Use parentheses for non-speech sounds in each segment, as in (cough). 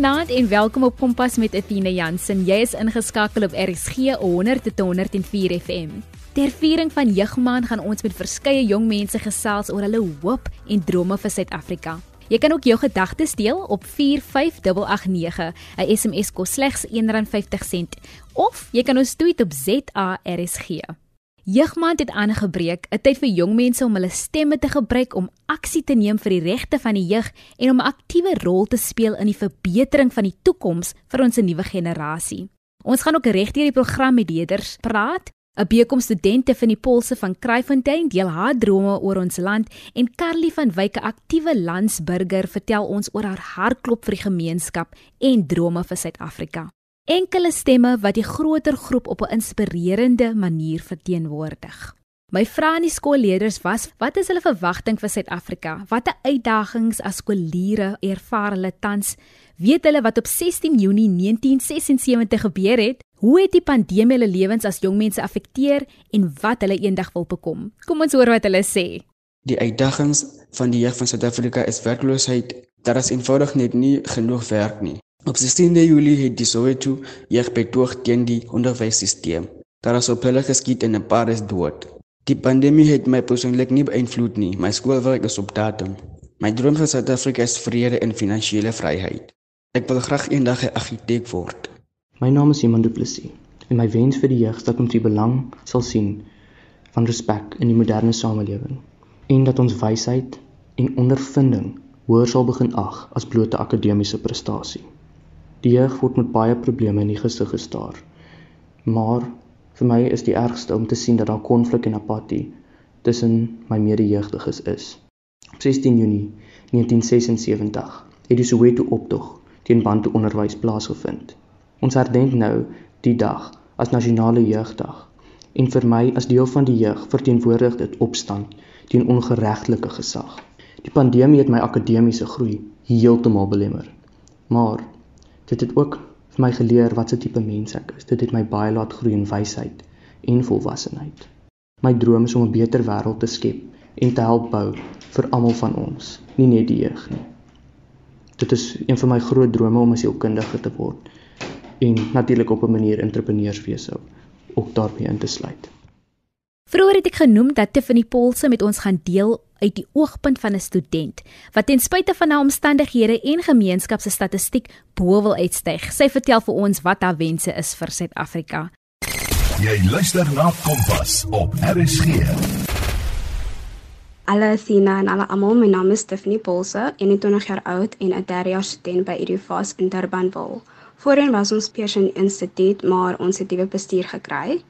Goeienaand en welkom op Kompas met Athina Jansen. Jy is ingeskakel op RSG 100 tot 104 FM. Ter viering van Jeugmaand gaan ons met verskeie jong mense gesels oor hulle hoop en drome vir Suid-Afrika. Jy kan ook jou gedagtes deel op 45889. 'n SMS kos slegs R1.50 of jy kan ons tweet op ZARSG. Jeugmaand het aangebreek, 'n tyd vir jong mense om hulle stemme te gebruik om aksie te neem vir die regte van die jeug en om 'n aktiewe rol te speel in die verbetering van die toekoms vir ons nuwe generasie. Ons gaan ook regdeur die program met leerders praat. 'n Bekom studente van die Polse van Kraaifontein deel haar drome oor ons land en Carly van Wyk, 'n aktiewe landsburger, vertel ons oor haar hartklop vir die gemeenskap en drome vir Suid-Afrika enkele stemme wat die groter groep op 'n inspirerende manier verteenwoordig. My vrae aan die skoolleerders was: Wat is hulle verwagting vir Suid-Afrika? Watter uitdagings as skoolleerders ervaar hulle tans? Weet hulle wat op 16 Junie 1976 gebeur het? Hoe het die pandemie hulle lewens as jong mense affekteer en wat hulle eendag wil bekom? Kom ons hoor wat hulle sê. Die uitdagings van die jeug van Suid-Afrika is werkloosheid. Daar is eenvoudig net nie genoeg werk nie. Op 16 Julie het die Soweto jeug betoog teen die onderwysstelsel. Daar is op hulle geskiet en 'n paar is dood. Die pandemie het my persoonlik nie beïnvloed nie. My skoolwerk is op datum. My droom vir Suid-Afrika is vrede en finansiële vryheid. Ek wil graag eendag 'n argitek word. My naam is Iman Du Plessis en my wens vir die jeug is dat ons die belang sal sien van respek in die moderne samelewing en dat ons wysheid en ondervinding hoër sal begin ag as blote akademiese prestasie. Die jeug word met baie probleme in die gesig gestaar. Maar vir my is die ergste om te sien dat daar konflik en apatie tussen my medejeugdiges is. Op 16 Junie 1976 het die Soweto optog teen Bantu onderwys plaasgevind. Ons herdenk nou die dag as nasionale jeugdag en vir my as deel van die jeug verteenwoordig dit opstand teen ongeregtelike gesag. Die pandemie het my akademiese groei heeltemal belemmer. Maar Dit het ook vir my geleer wat 'n tipe mens ek is. Dit het my baie laat groei in wysheid en volwassenheid. My droom is om 'n beter wêreld te skep en te help bou vir almal van ons, nie net die jeug nie. Dit is een van my groot drome om 'n sielkundige te word en natuurlik op 'n manier entrepreneurswese ook daarbey in te sluit. Vroeger het ek genoem dat Tiffany Paulse met ons gaan deel uit die oogpunt van 'n student wat ten spyte van haar omstandighede en gemeenskap se statistiek bo wil uitstyg. Sy vertel vir ons wat haar wense is vir Suid-Afrika. Jy luister na Kompas op RSG. Hallo Sina en alle almal, my naam is Tiffany Paulse, 21 jaar oud en 'n derde student by Edufas in Durbanville. Voorheen was ons Pearson Instituut, maar ons het nuwe bestuur gekry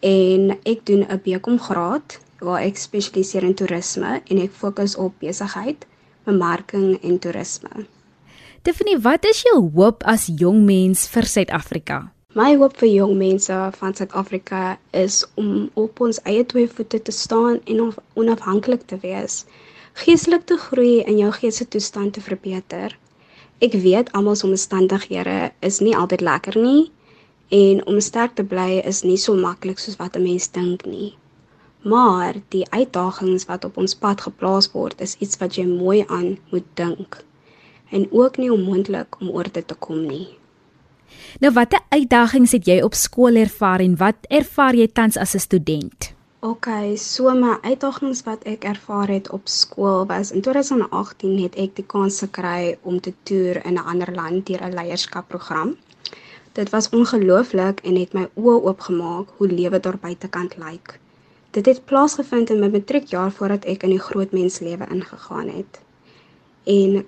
en ek doen 'n BCom graad waar ek spesialiseer in toerisme en ek fokus op besigheid, bemarking en toerisme. Tiffany, wat is jou hoop as jong mens vir Suid-Afrika? My hoop vir jong mense van Suid-Afrika is om op ons eie twee voete te staan en onafhanklik te wees, geestelik te groei en jou geestelike toestand te verbeter. Ek weet almal se omstandighede is nie altyd lekker nie, En om sterk te bly is nie so maklik soos wat 'n mens dink nie. Maar die uitdagings wat op ons pad geplaas word, is iets wat jy mooi aan moet dink. En ook nie onmoontlik om oor dit te kom nie. Nou watter uitdagings het jy op skool ervaar en wat ervaar jy tans as 'n student? OK, so my uitdagings wat ek ervaar het op skool was in 2018 het ek die kans gekry om te toer in 'n ander land deur 'n leierskapprogram. Dit was ongelooflik en het my oë oopgemaak hoe lewe daar buitekant lyk. Dit het plaasgevind in my matriekjaar voordat ek in die groot menslewe ingegaan het. En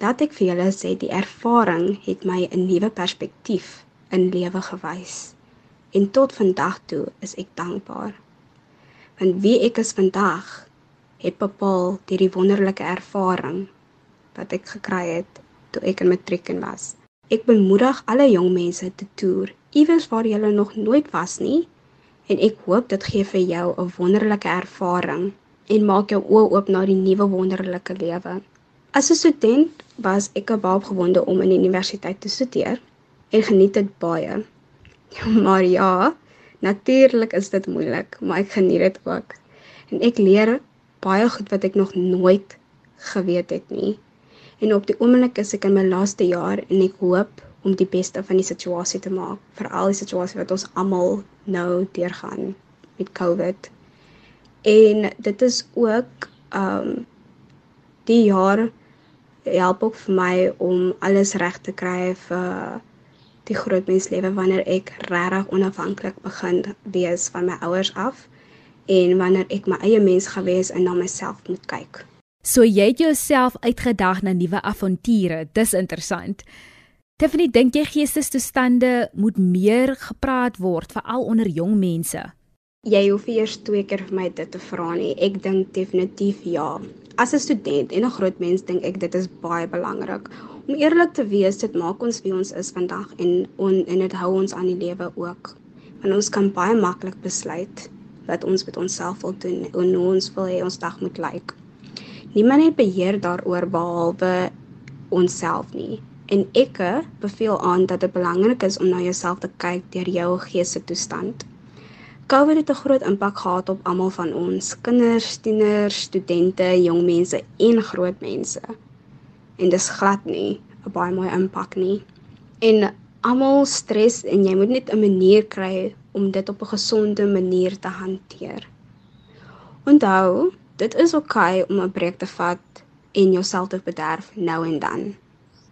laat ek vir julle sê die ervaring het my 'n nuwe perspektief in lewe gewys. En tot vandag toe is ek dankbaar. Want wie ek is vandag het bepaal deur die wonderlike ervaring wat ek gekry het toe ek in matriek was. Ek bemoedig alle jong mense te toer iewers waar jy nog nooit was nie en ek hoop dit gee vir jou 'n wonderlike ervaring en maak jou oë oop na die nuwe wonderlike lewe. As 'n student was ek baie opgewonde om in die universiteit te studeer en geniet dit baie. (laughs) Maar ja, natuurlik is dit moeilik, maar ek geniet dit ook. En ek leer baie goed wat ek nog nooit geweet het nie En op die oomblik is ek in my laaste jaar en ek hoop om die beste van die situasie te maak, veral die situasie wat ons almal nou deurgaan met COVID. En dit is ook um die jaar help ook vir my om alles reg te kry vir die groot menslewe wanneer ek regtig onafhanklik begin wees van my ouers af en wanneer ek my eie mens gewees en na myself moet kyk. So jy het jouself uitgedag na nuwe avonture. Dis interessant. Tiffany, dink jy geestestoestande moet meer gepraat word veral onder jong mense? Jy hoef eers twee keer vir my dit te vra nie. Ek dink definitief ja. As 'n student en 'n groot mens dink ek dit is baie belangrik. Om eerlik te wees, dit maak ons wie ons is vandag en on, en dit hou ons aan die lewe ook. Want ons kan baie maklik besluit wat ons met onsself wil doen en hoe ons wil hê ons dag moet lyk. Niemand het beheer daaroor behalwe onsself nie. En ek beveel aan dat dit belangrik is om na jouself te kyk deur jou geestesstoestand. COVID het 'n groot impak gehad op almal van ons, kinders, tieners, studente, jong mense en groot mense. En dis glad nie 'n baie mooi impak nie. En almal stres en jy moet net 'n manier kry om dit op 'n gesonde manier te hanteer. Onthou, dit is oukei okay om 'n breek te vat en jouself te bederf nou en dan.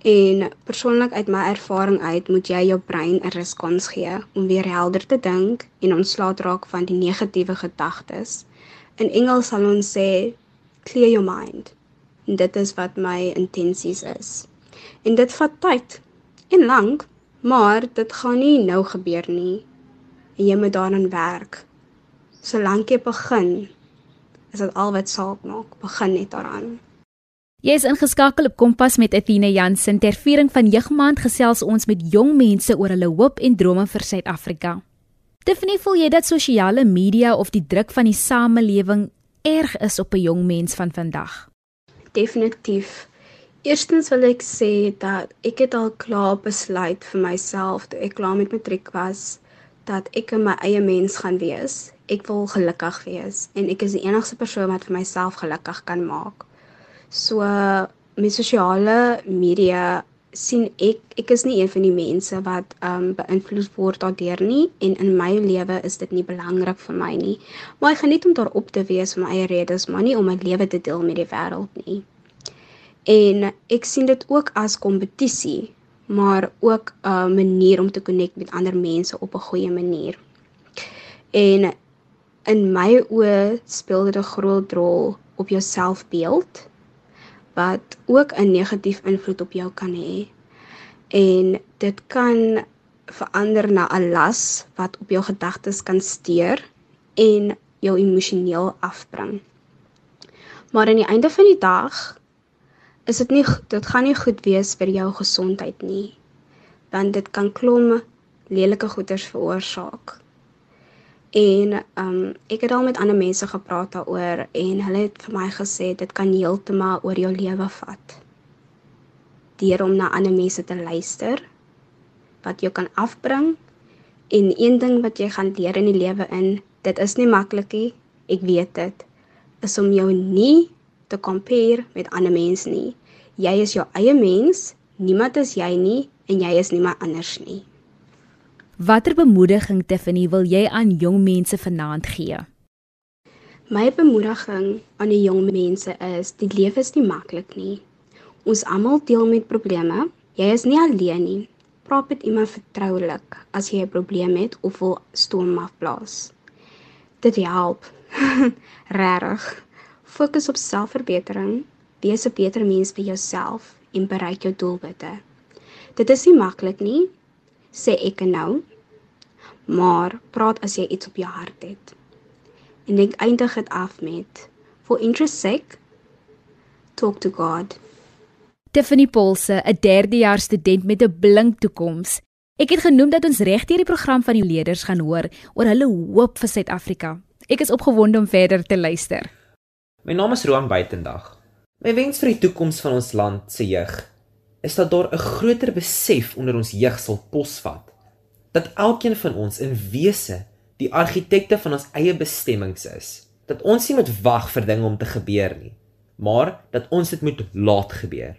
En persoonlik uit my ervaring uit, moet jy jou brein 'n respons gee om weer helder te dink en ontslae raak van die negatiewe gedagtes. In Engels sal ons sê clear your mind. En dit is wat my intensies is. En dit vat tyd en lank, maar dit gaan nie nou gebeur nie en jy moet daaraan werk. Solank jy begin, is dit al wat saak maak. Begin net daaraan. Jy is ingeskakel op Kompas met Athena Jansen ter viering van Jeugmaand gesels ons met jong mense oor hulle hoop en drome vir Suid-Afrika. Tiffany, voel jy dat sosiale media of die druk van die samelewing erg is op 'n jong mens van vandag? Definitief. Eerstens wil ek sê dat ek het al klaar besluit vir myself toe ek klaar met matriek was dat ek my eie mens gaan wees. Ek wil gelukkig wees en ek is die enigste persoon wat vir myself gelukkig kan maak. So met sosiale media sien ek ek is nie een van die mense wat um beïnvloed word daardeur nie en in my lewe is dit nie belangrik vir my nie. Maar ek geniet om daarop te wees vir my eie redes, maar nie om my lewe te deel met die wêreld nie. En ek sien dit ook as kompetisie maar ook 'n manier om te connect met ander mense op 'n goeie manier. En in my oë speel dit 'n groot rol op jou selfbeeld wat ook 'n negatief invloed op jou kan hê. En dit kan verander na 'n las wat op jou gedagtes kan steur en jou emosioneel afbring. Maar aan die einde van die dag is dit nie dit gaan nie goed wees vir jou gesondheid nie want dit kan klom lelike goeters veroorsaak. En um ek het al met ander mense gepraat daaroor en hulle het vir my gesê dit kan heeltemal oor jou lewe vat. Deur om na ander mense te luister wat jou kan afbring en een ding wat jy gaan leer in die lewe in, dit is nie maklik nie, ek weet dit, is om jou nie te compare met ander mense nie. Jy is jou eie mens, niemand is jy nie en jy is niemand anders nie. Watter bemoediging Tiffany wil jy aan jong mense vanaand gee? My bemoediging aan die jong mense is die lewe is nie maklik nie. Ons almal deel met probleme. Jy is nie alleen nie. Praat met iemand vertroulik as jy 'n probleem het of wil stoom afblaas. Dit help. (laughs) Regtig. Fokus op selfverbetering, wees 'n beter mens vir jouself en bereik jou doelwitte. Dit is nie maklik nie, sê ek nou, maar praat as jy iets op jou hart het. En ek eindig dit af met for interest sake talk to God. Tiffany Polse, 'n derdejaars student met 'n blink toekoms. Ek het genoem dat ons regdeur die program van die leerders gaan hoor oor hulle hoop vir Suid-Afrika. Ek is opgewonde om verder te luister. My naam is Roan Buitendag. My wens vir die toekoms van ons land se jeug is dat daar 'n groter besef onder ons jeug sal posvat. Dat elkeen van ons in wese die argitekte van ons eie bestemmings is. Dat ons nie moet wag vir dinge om te gebeur nie, maar dat ons dit moet laat gebeur.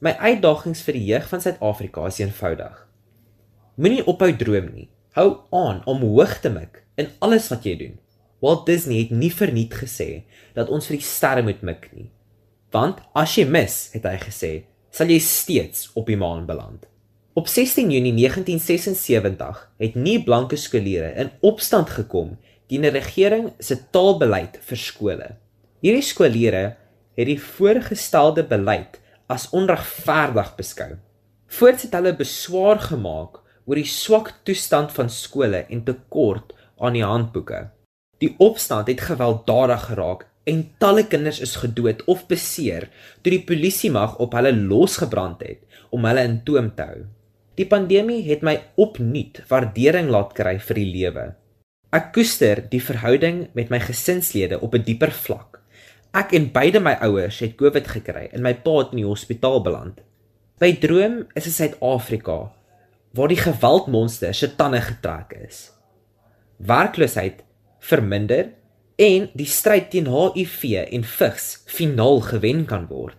My uitdagings vir die jeug van Suid-Afrika is eenvoudig. Moenie ophou droom nie. Hou aan om hoog te mik in alles wat jy doen. Walt Disney het nie verniet gesê dat ons vir die sterre moet mik nie. Want as jy mis, het hy gesê, sal jy steeds op die maan beland. Op 16 Junie 1976 het nie blanke skoolleerders in opstand gekom teen die regering se taalbeleid vir skole. Hierdie skoolleerders het die voorgestelde beleid as onregverdig beskou. Voorts het hulle beswaar gemaak oor die swak toestand van skole en tekort aan die handboeke. Die opstand het gewelddadig geraak en talle kinders is gedood of beseer toe die polisie mag op hulle losgebrand het om hulle in toom te hou. Die pandemie het my opnuut waardering laat kry vir die lewe. Ek koester die verhouding met my gesinslede op 'n dieper vlak. Ek en beide my ouers het COVID gekry en my pa het in die hospitaal beland. My droom is 'n Suid-Afrika waar die geweldmonster se tande getrek is. Werkloosheid verminder en die stryd teen HIV en vigs finaal gewen kan word.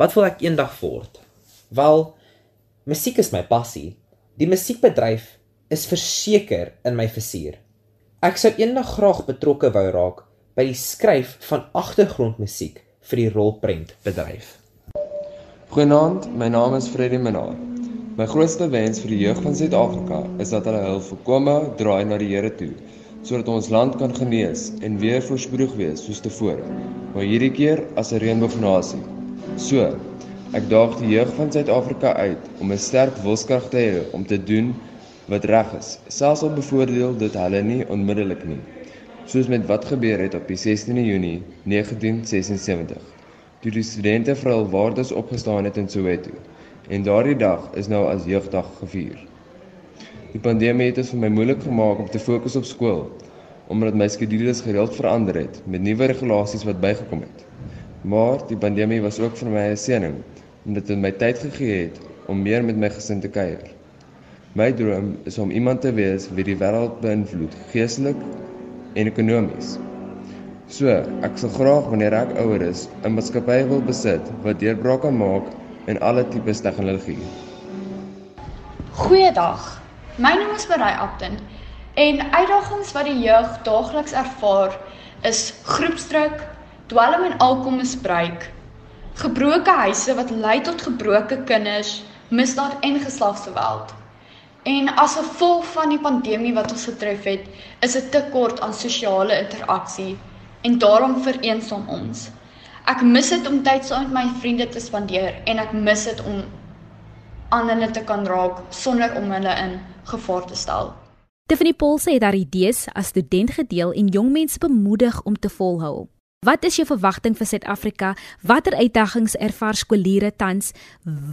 Wat wil ek eendag word? Wel, musiek is my passie. Die musiekbedryf is verseker in my fusie. Ek sou eendag graag betrokke wou raak by die skryf van agtergrondmusiek vir die rolprentbedryf. Goeienaand, my naam is Freddie Minnar. My grootste wens vir die jeug van Suid-Afrika is dat hulle hul volkome draai na die Here toe, sodat ons land kan genees en weer voorspoedig wees soos tevore, maar hierdie keer as 'n reënboognasie. So, ek daag die jeug van Suid-Afrika uit om 'n sterk wilskrag te hê om te doen wat reg is, selfs al bevoordeel dit hulle nie onmiddellik nie, soos met wat gebeur het op die 16de Junie 1976, toe die studente vir hul waardes opgestaan het in Soweto en daardie dag is nou as jeugdag gevier. Die pandemie het dit vir my moeilik gemaak om te fokus op skool omdat my skedules gereeld verander het met nuwe regulasies wat bygekom het. Maar die pandemie was ook vir my 'n seëning omdat dit my tyd gegee het om meer met my gesin te kuier. My droom is om iemand te wees wie die wêreld beïnvloed geestelik en ekonomies. So, ek sal graag wanneer ek ouer is 'n maatskappy wil besit wat deurbrake maak en alle tipes tegnologie. Goeiedag. My naam is Marie Upton en uitdagings wat die jeug daagliks ervaar is groepsdruk, dwelm en alkoholmisbruik, gebroke huise wat lei tot gebroke kinders, misdaad en geslagsgeweld. En as gevolg van die pandemie wat ons getref het, is 'n tekort aan sosiale interaksie en daarom vereensaam ons. Ek mis dit om tyd saam met my vriende te spandeer en ek mis dit om ander te kan raak sonder om hulle in gevaar te stel. Tiffany Paulse het haar idees as student gedeel en jong mense bemoedig om te volhou. Wat is jou verwagting vir Suid-Afrika? Watter uitdagings ervaar skooliere tans?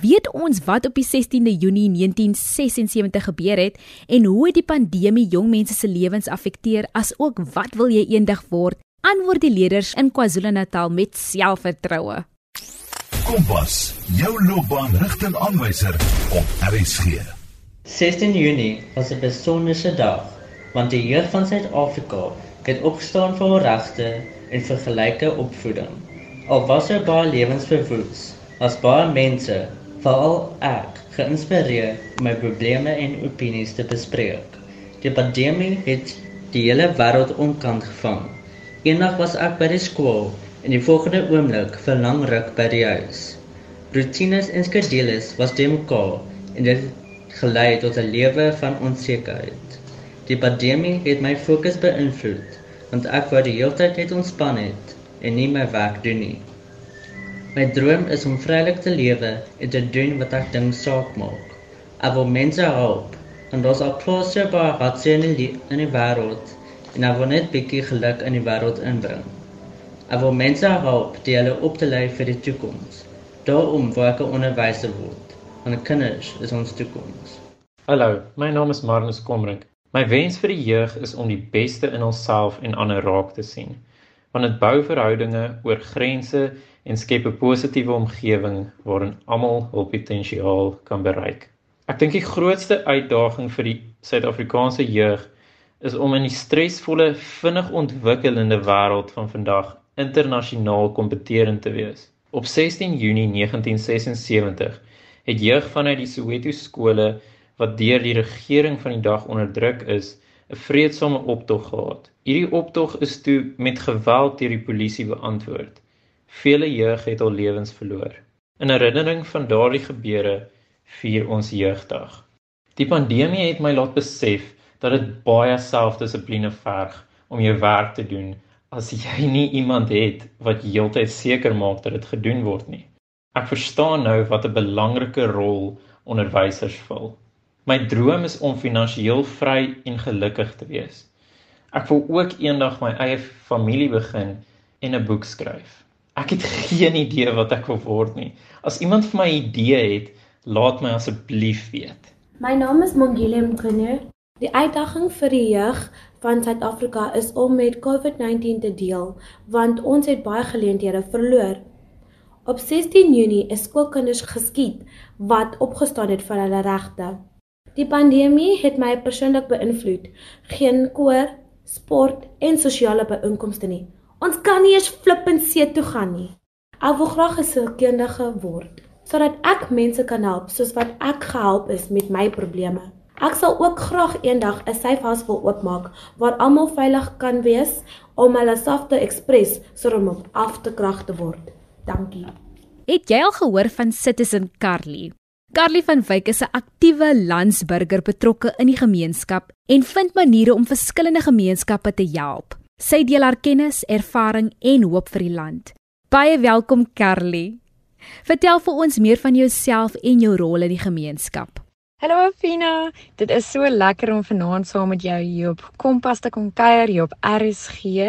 Weet ons wat op die 16de Junie 1976 gebeur het en hoe het die pandemie jong mense se lewens afekteer? Asook wat wil jy eendag word? antwoord die leerders in KwaZulu-Natal met selfvertroue. Kompas, jou loopbaanrigtingaanwyser op RSG. 16 Junie was 'n besonderse dag want die jeug van Suid-Afrika het opgestaan vir hul regte en vir gelyke opvoeding. Al was er baie lewens verwoes, was baie mense, veral ek, geïnspireer om my probleme en opinies te bespreek. Die pandemie het die hele wêreld onkant gevang Eendag was ek by die skool en die volgende oomblik vir lang ruk by die huis. Routines en skedules was te mekaar en dit gelei tot 'n lewe van onsekerheid. Die pandemie het my fokus beïnvloed want ek wou die hele tyd net ontspan het en nie my werk doen nie. My droom is om vrylik te lewe en te doen wat ek dink saak maak. Ek wil mense help en daar's al klaar so baie hartseer in die, in die wêreld en hy wil net bietjie geluk in die wêreld inbring. Hy wil mense help die hulle op te lei vir die toekoms. Daarom wil ek 'n onderwyser word. Want kinders is ons toekoms. Hallo, my naam is Marnus Komrink. My wens vir die jeug is om die beste in onsself en ander raak te sien. Want dit bou verhoudinge oor grense en skep 'n positiewe omgewing waarin almal hul potensiaal kan bereik. Ek dink die grootste uitdaging vir die Suid-Afrikaanse jeug is om in die stresvolle, vinnig ontwikkelende wêreld van vandag internasionaal kompeterend te wees. Op 16 Junie 1976 het jeug vanuit die Soweto skole wat deur die regering van die dag onderdruk is, 'n vreedsame optog gehad. Hierdie optog is toe met geweld deur die polisie beantwoord. Vele jeug het al lewens verloor. In herinnering van daardie gebeure vier ons jeugdag. Die pandemie het my laat besef dat dit baie selfdissipline verg om jou werk te doen as jy nie iemand het wat heeltyd seker maak dat dit gedoen word nie. Ek verstaan nou wat 'n belangrike rol onderwysers vul. My droom is om finansiëel vry en gelukkig te wees. Ek wil ook eendag my eie familie begin en 'n boek skryf. Ek het (laughs) geen idee wat ek wil word nie. As iemand vir my 'n idee het, laat my asseblief weet. My naam is Mongile Mkhune. Die uitdaging vir die jeug van Suid-Afrika is om met COVID-19 te deel, want ons het baie geleenthede verloor. Op 16 Junie is skoolkinders geskiet wat opgestaan het vir hulle regte. Die pandemie het my persoonlik beïnvloed. Geen koor, sport en sosiale byeenkomste nie. Ons kan nie eens flippend see toe gaan nie. Ek wil graag 'n sielkundige word sodat ek mense kan help soos wat ek gehelp is met my probleme. Ek sal ook graag eendag 'n safe house wil oopmaak waar almal veilig kan wees om hulle self te express sodat om af te krag te word. Dankie. Het jy al gehoor van Citizen Carly? Carly van Wyk is 'n aktiewe landsburger betrokke in die gemeenskap en vind maniere om verskillende gemeenskappe te help. Sy deel haar kennis, ervaring en hoop vir die land. Baie welkom Carly. Vertel vir ons meer van jouself en jou rol in die gemeenskap. Hallo Afina, dit is so lekker om vanaand saam met jou hier op Kompas te kom kuier hier op RSG.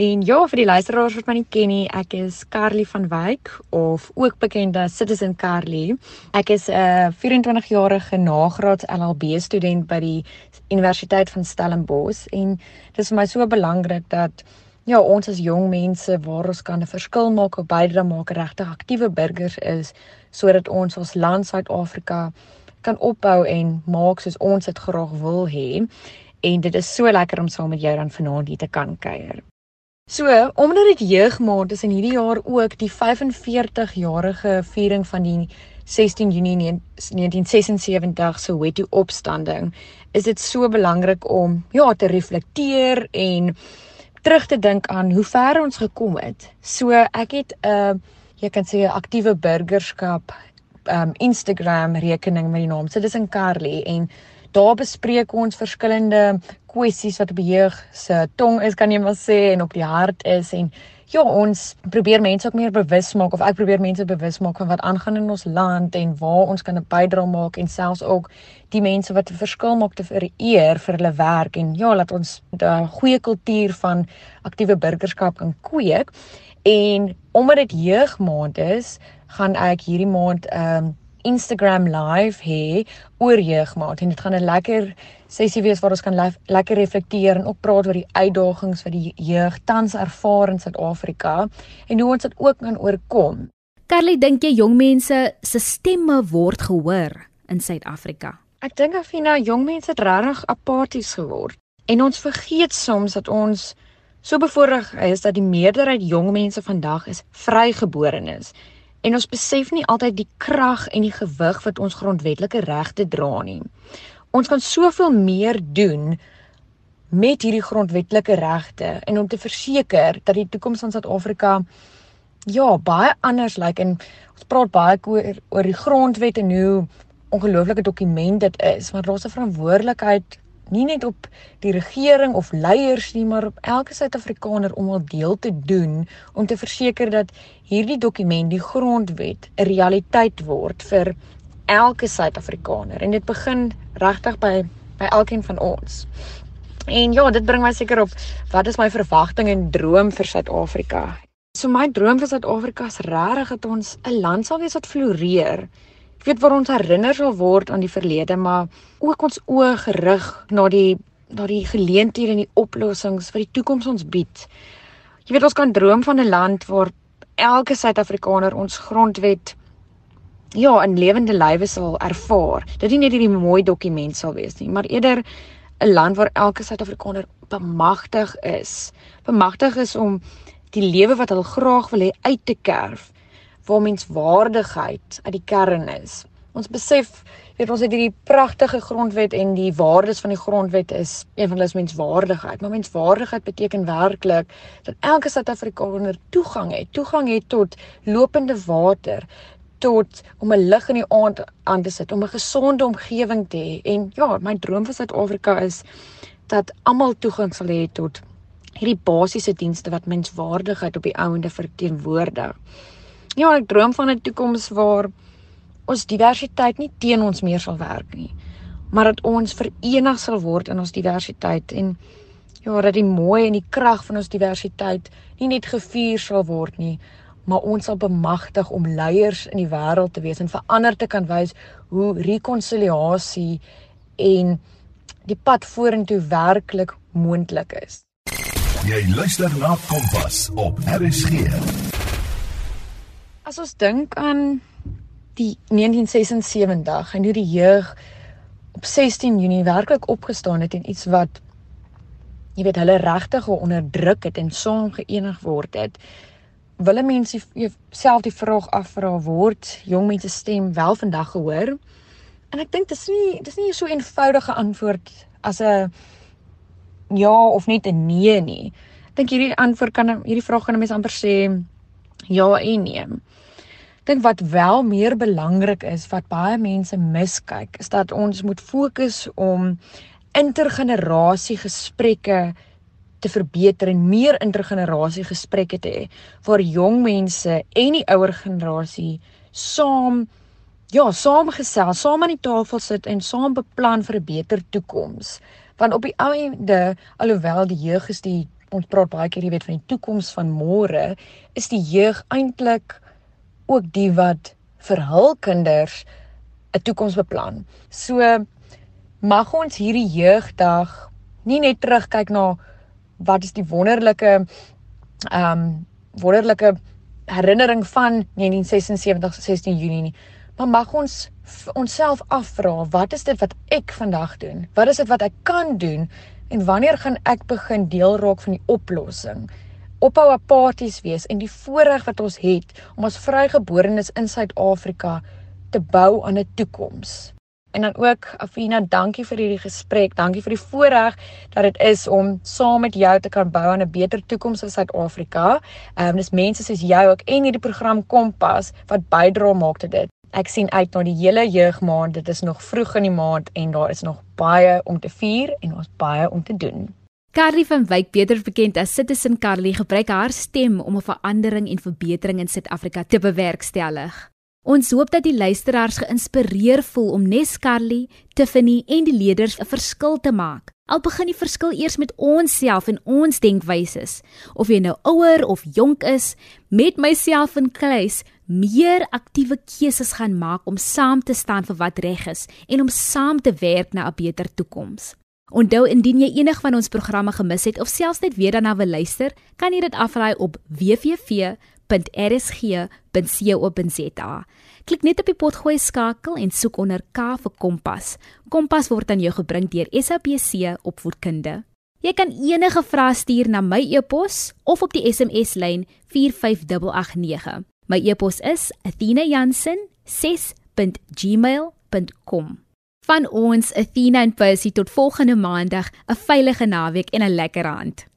En ja, vir die luisteraars wat my nie ken nie, ek is Carly van Wyk of ook bekend as Citizen Carly. Ek is 'n uh, 24-jarige nagraads LLB student by die Universiteit van Stellenbosch en dit is vir my so belangrik dat ja, ons as jong mense waar ons kan 'n verskil maak of bydra maak regtig aktiewe burgers is sodat ons ons land Suid-Afrika kan opbou en maak soos ons dit graag wil hê. En dit is so lekker om saam met jou dan vanaand hier te kan kuier. So, omdat dit jeugmaand is en hierdie jaar ook die 45-jarige viering van die 16 Junie 1976 se Soweto opstanding, is dit so belangrik om ja, te reflekteer en terug te dink aan hoe ver ons gekom het. So, ek het 'n uh, jy kan sê 'n aktiewe burgerskap um Instagram rekening met die naam Citizen Carly en daar bespreek ons verskillende kwessies wat op die jeug se tong is kan jy maar sê en op die hart is en ja ons probeer mense ook meer bewus maak of ek probeer mense bewus maak van wat aangaan in ons land en waar ons kan 'n bydrae maak en selfs ook die mense wat 'n verskil maak te vereer vir hulle werk en ja laat ons 'n goeie kultuur van aktiewe burgerskap kan kweek. En omdat dit jeugmaand is gaan ek hierdie maand 'n um, Instagram live hê oor jeugmaand en dit gaan 'n lekker sessie wees waar ons kan lekker reflekteer en ook praat oor die uitdagings wat die jeug tans ervaar in Suid-Afrika en hoe ons dit ook kan oorkom. Carly, dink jy jong mense se stemme word gehoor in Suid-Afrika? Ek dink Afina, jong mense het regtig apaties geword en ons vergeet soms dat ons so bevoorreg is dat die meerderheid jong mense vandag is vrygeborenes En ons besef nie altyd die krag en die gewig wat ons grondwetlike regte dra nie. Ons kan soveel meer doen met hierdie grondwetlike regte en om te verseker dat die toekoms van Suid-Afrika ja, baie anders lyk like. en ons praat baie oor oor die grondwet en hoe ongelooflike dokument dit is, maar daar's 'n verantwoordelikheid nie net op die regering of leiers nie, maar op elke Suid-Afrikaner om al deel te doen om te verseker dat hierdie dokument, die grondwet, 'n realiteit word vir elke Suid-Afrikaner. En dit begin regtig by by elkeen van ons. En ja, dit bring my seker op wat is my verwagting en droom vir Suid-Afrika? So my droom vir Suid-Afrika is regtig dat ons 'n land sal wees wat floreer Ek weet waar ons herinner sal word aan die verlede, maar ook ons oë gerig na die na die geleenthede en die oplossings wat die toekoms ons bied. Jy weet ons kan droom van 'n land waar elke Suid-Afrikaner ons grondwet ja, in lewende lywe sal ervaar. Dit nie net hierdie mooi dokument sal wees nie, maar eerder 'n land waar elke Suid-Afrikaner bemagtig is. Bemagtig is om die lewe wat hulle graag wil hê uit te kerf waar menswaardigheid uit die kern is. Ons besef weet ons het hierdie pragtige grondwet en die waardes van die grondwet is een van hulle is menswaardigheid. Maar menswaardigheid beteken werklik dat elke Suid-Afrikaner toegang het, toegang het tot lopende water, tot om 'n lig in die aand aan te sit, om 'n gesonde omgewing te hê. En ja, my droom vir Suid-Afrika is dat almal toegang sal hê tot hierdie basiese dienste wat menswaardigheid op die ouende verteenwoordig. Ja, ek droom van 'n toekoms waar ons diversiteit nie teen ons meer sal werk nie, maar dat ons verenig sal word in ons diversiteit en ja, dat die mooi en die krag van ons diversiteit nie net gevier sal word nie, maar ons sal bemagtig om leiers in die wêreld te wees en vir ander te kan wys hoe rekonsiliasie en die pad vorentoe werklik moontlik is. Jy luister na Kompas op RSG. As ons dink aan die 1976 en hoe die jeug op 16 Junie werklik opgestaan het en iets wat jy weet hulle regtig onderdruk het en saam geënig word het wille mense self die vraag afvra word jong mense stem wel vandag gehoor? En ek dink dis nie dis nie so 'n eenvoudige antwoord as 'n ja of net 'n nee nie. Ek dink hierdie antwoord kan hierdie vraag kan 'n mens amper sê ja en nee dink wat wel meer belangrik is wat baie mense miskyk is dat ons moet fokus om intergenerasie gesprekke te verbeter en meer intergenerasie gesprekke te hê waar jong mense en die ouer generasie saam ja, saamgesels, saam aan die tafel sit en saam beplan vir 'n beter toekoms. Want op die einde, alhoewel die jeug is die ons praat baie keer jy weet van die toekoms van môre, is die jeug eintlik ook die wat vir hul kinders 'n toekoms beplan. So mag ons hierdie jeugdag nie net terugkyk na wat is die wonderlike ehm um, wonderlike herinnering van 1976 16 Junie nie. Maar mag ons onsself afvra, wat is dit wat ek vandag doen? Wat is dit wat ek kan doen? En wanneer gaan ek begin deel raak van die oplossing? Ophou apaties wees en die voorreg wat ons het om as vrygeborenes in Suid-Afrika te bou aan 'n toekoms. En dan ook Afina, dankie vir hierdie gesprek. Dankie vir die voorreg dat dit is om saam met jou te kan bou aan 'n beter toekoms vir Suid-Afrika. Ehm um, dis mense soos jy ook en hierdie program Kompas wat bydra maak tot dit. Ek sien uit na die hele jeugmaand. Dit is nog vroeg in die maand en daar is nog baie om te vier en ons baie om te doen. Carly van Wyk, beter bekend as Citizen Carly, gebruik haar stem om 'n verandering en verbetering in Suid-Afrika te bewerkstellig. Ons hoop dat die luisteraars geïnspireer voel om nes Carly, Tiffany en die leerders 'n verskil te maak. Al begin die verskil eers met onsself en ons denkwyses. Of jy nou ouer of jonk is, met myself in kluis, meer aktiewe keuses gaan maak om saam te staan vir wat reg is en om saam te werk na 'n beter toekoms. Onthou indien jy enig van ons programme gemis het of selfs net weer daarna wil luister, kan jy dit aflaai op www www.rsg.co.za. Klik net op die potgooi skakel en soek onder K vir Kompas. Kompas word aan jou gebring deur SABC Opvoedkunde. Jy kan enige vrae stuur na my e-pos of op die SMS lyn 45889. My e-pos is athena.jansen6@gmail.com. Van ons Athena en Percy tot volgende maandag, 'n veilige naweek en 'n lekker aand.